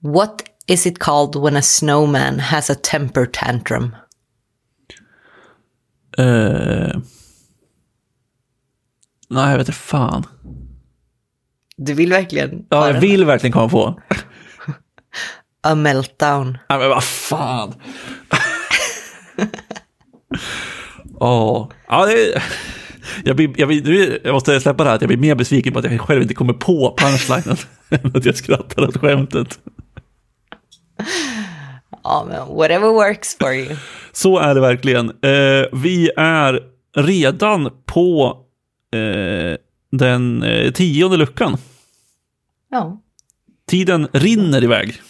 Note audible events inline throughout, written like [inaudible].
What is it called when a snowman has a temper tantrum? Uh... Nej, jag vet inte fan. Du vill verkligen Ja, jag vill verkligen komma på. A meltdown. Nej, men vad fan. Oh. ja, det, jag, blir, jag, blir, jag måste släppa det här, jag blir mer besviken på att jag själv inte kommer på punchlinen [laughs] än att jag skrattar åt skämtet. [laughs] Ja, men whatever works for you. Så är det verkligen. Eh, vi är redan på eh, den eh, tionde luckan. Ja. Tiden rinner iväg.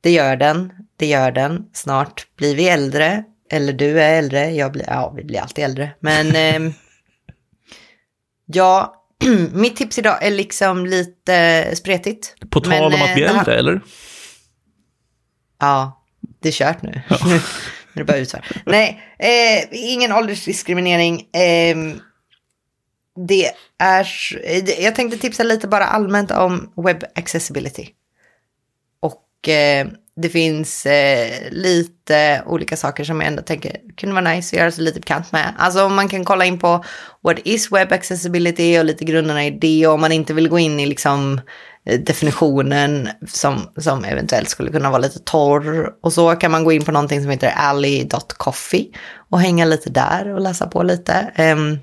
Det gör den, det gör den. Snart blir vi äldre. Eller du är äldre, jag blir, ja vi blir alltid äldre. Men [laughs] eh, ja, [clears throat] mitt tips idag är liksom lite spretigt. På tal Men, om att bli eh, här- äldre, eller? Ja, det är kört nu. [laughs] nu är det bara utför. Nej, eh, ingen åldersdiskriminering. Eh, det är, jag tänkte tipsa lite bara allmänt om web accessibility. Och eh, det finns eh, lite olika saker som jag ändå tänker kunde vara nice att göra sig lite bekant med. Alltså om man kan kolla in på what is web accessibility och lite grunderna i det. Och om man inte vill gå in i liksom eh, definitionen som, som eventuellt skulle kunna vara lite torr. Och så kan man gå in på någonting som heter alley.coffee och hänga lite där och läsa på lite. Um,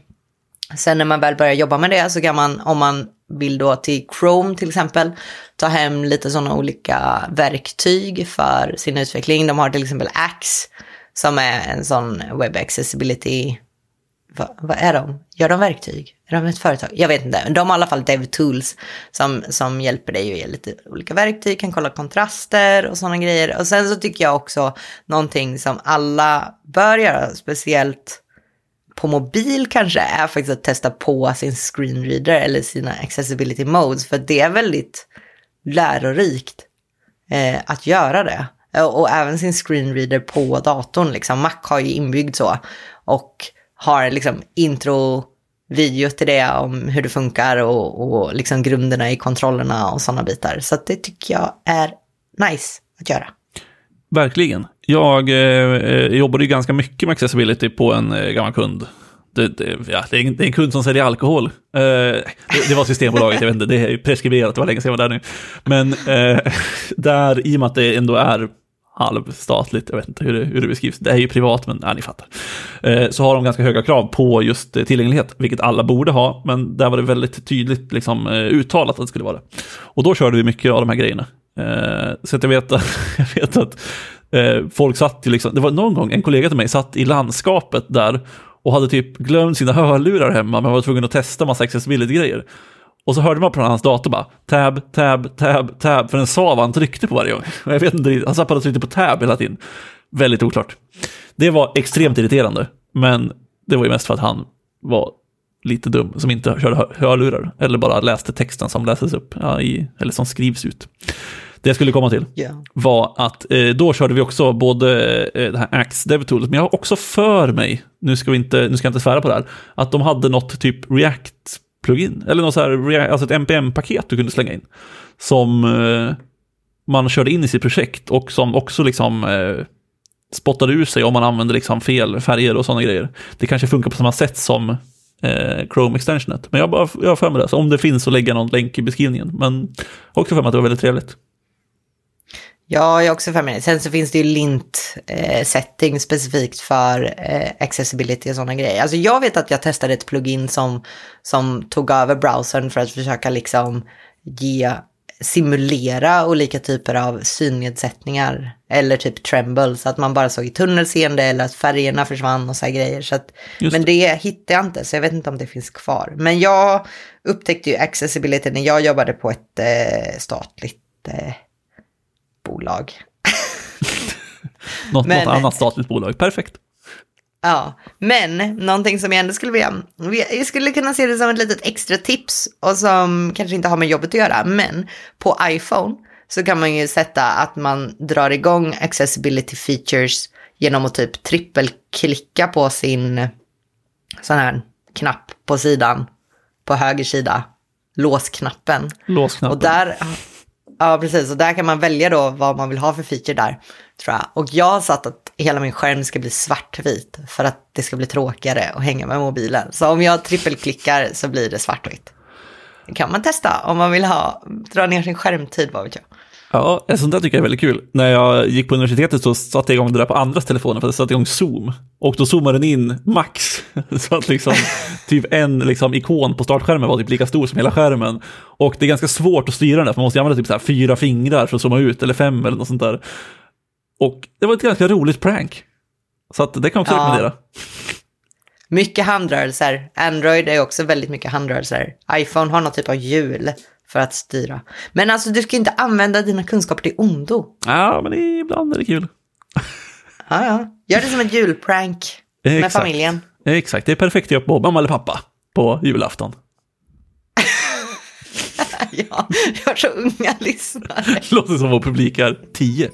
Sen när man väl börjar jobba med det så kan man, om man vill då till Chrome till exempel, ta hem lite sådana olika verktyg för sin utveckling. De har till exempel Axe som är en sån web accessibility, vad, vad är de? Gör de verktyg? Är de ett företag? Jag vet inte. De har i alla fall DevTools som, som hjälper dig att ge lite olika verktyg, kan kolla kontraster och sådana grejer. Och sen så tycker jag också någonting som alla bör göra, speciellt på mobil kanske är faktiskt att testa på sin screenreader eller sina accessibility modes. För det är väldigt lärorikt eh, att göra det. Och, och även sin screenreader på datorn. Liksom. Mac har ju inbyggd så. Och har liksom intro-video till det om hur det funkar och, och liksom grunderna i kontrollerna och sådana bitar. Så att det tycker jag är nice att göra. Verkligen. Jag eh, eh jobbade ju ganska mycket med accessibility på en eh, gammal kund. Det, det, ja, det, är en, det är en kund som säljer alkohol. Eh, det, det var Systembolaget, jag vet inte, det är preskriberat, det var länge sedan jag var där nu. Men eh, där, i och med att det ändå är halvstatligt, jag vet inte hur det, hur det beskrivs, det är ju privat, men ja, ni fattar. Eh, så har de ganska höga krav på just eh, tillgänglighet, vilket alla borde ha, men där var det väldigt tydligt liksom, eh, uttalat att det skulle vara det. Och då körde vi mycket av de här grejerna. Eh, så att jag vet att, [laughs] jag vet att eh, folk satt ju liksom, det var någon gång en kollega till mig satt i landskapet där och hade typ glömt sina [laughs] hörlurar hemma men var tvungen att testa massa accessibility-grejer. Och så hörde man på hans dator bara tab, tab, tab, tab, för den sa vad han tryckte på varje gång. [laughs] Och jag vet inte, han satt bara och tryckte på tab hela tiden. Väldigt oklart. Det var extremt irriterande, men det var ju mest för att han var lite dum, som inte körde hörlurar, eller bara läste texten som läses upp, ja, i, eller som skrivs ut. Det jag skulle komma till Ja. var att eh, då körde vi också både eh, det här Axe DevTools, men jag har också för mig, nu ska, vi inte, nu ska jag inte svära på det här, att de hade något typ React-plugin, eller något så här, alltså ett NPM-paket du kunde slänga in, som eh, man körde in i sitt projekt och som också liksom eh, spottade ur sig om man använde liksom fel färger och sådana grejer. Det kanske funkar på samma sätt som eh, Chrome-extensionet, men jag, bara, jag har för mig det, så om det finns så lägger jag någon länk i beskrivningen, men också för mig att det var väldigt trevligt. Ja, jag är också för mig. Sen så finns det ju lint-setting eh, specifikt för eh, accessibility och sådana grejer. Alltså jag vet att jag testade ett plugin som, som tog över browsern för att försöka liksom ge, simulera olika typer av synnedsättningar. Eller typ tremble, så att man bara såg i tunnelseende eller att färgerna försvann och så här grejer. Så att, men det hittade jag inte, så jag vet inte om det finns kvar. Men jag upptäckte ju accessibility när jag jobbade på ett eh, statligt eh, bolag. [laughs] Något, Men- något annat statligt bolag, perfekt. Ja, men någonting som jag ändå skulle vilja, jag skulle kunna se det som ett litet extra tips och som kanske inte har med jobbet att göra, men på iPhone så kan man ju sätta att man drar igång accessibility features genom att typ trippelklicka på sin sån här knapp på sidan, på höger sida, låsknappen. Låsknappen. Och där, Ja, precis. Och där kan man välja då vad man vill ha för feature där, tror jag. Och jag har satt att hela min skärm ska bli svartvit för att det ska bli tråkigare att hänga med mobilen. Så om jag trippelklickar så blir det svartvitt. Det kan man testa om man vill ha, dra ner sin skärmtid, vad vet jag. Ja, sånt där tycker jag är väldigt kul. När jag gick på universitetet så satte jag igång det där på andras telefoner för att jag satte igång Zoom. Och då zoomade den in max. [laughs] Så att liksom typ en liksom, ikon på startskärmen var typ lika stor som hela skärmen. Och det är ganska svårt att styra den, för man måste använda typ så här fyra fingrar för att zooma ut, eller fem eller något sånt där. Och det var ett ganska roligt prank. Så att det kan jag också Ja. rekommendera. Mycket handrörelser. Android är också väldigt mycket handrörelser. iPhone har någon typ av hjul för att styra. Men alltså du ska inte använda dina kunskaper till ondo. Ja, men ibland är det kul. Ja, ja. Gör det som en julprank med Exakt. familjen. Exakt, det är perfekt att göra på mamma eller pappa på julafton. [laughs] ja, vi har så unga lyssnare. [laughs] Låter som vår publik är 10.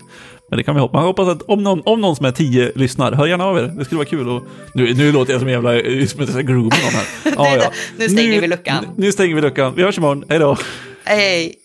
Men det kan vi hoppas. Man hoppas att om någon, om någon som är 10 lyssnar, hör gärna av er. Det skulle vara kul. Och, nu, nu låter jag som en jävla som att jag ska grooma någon här. [laughs] Nej, ja. nu stänger vi luckan. Nu, nu stänger vi luckan. Vi hörs imorgon. Hej då. Hej.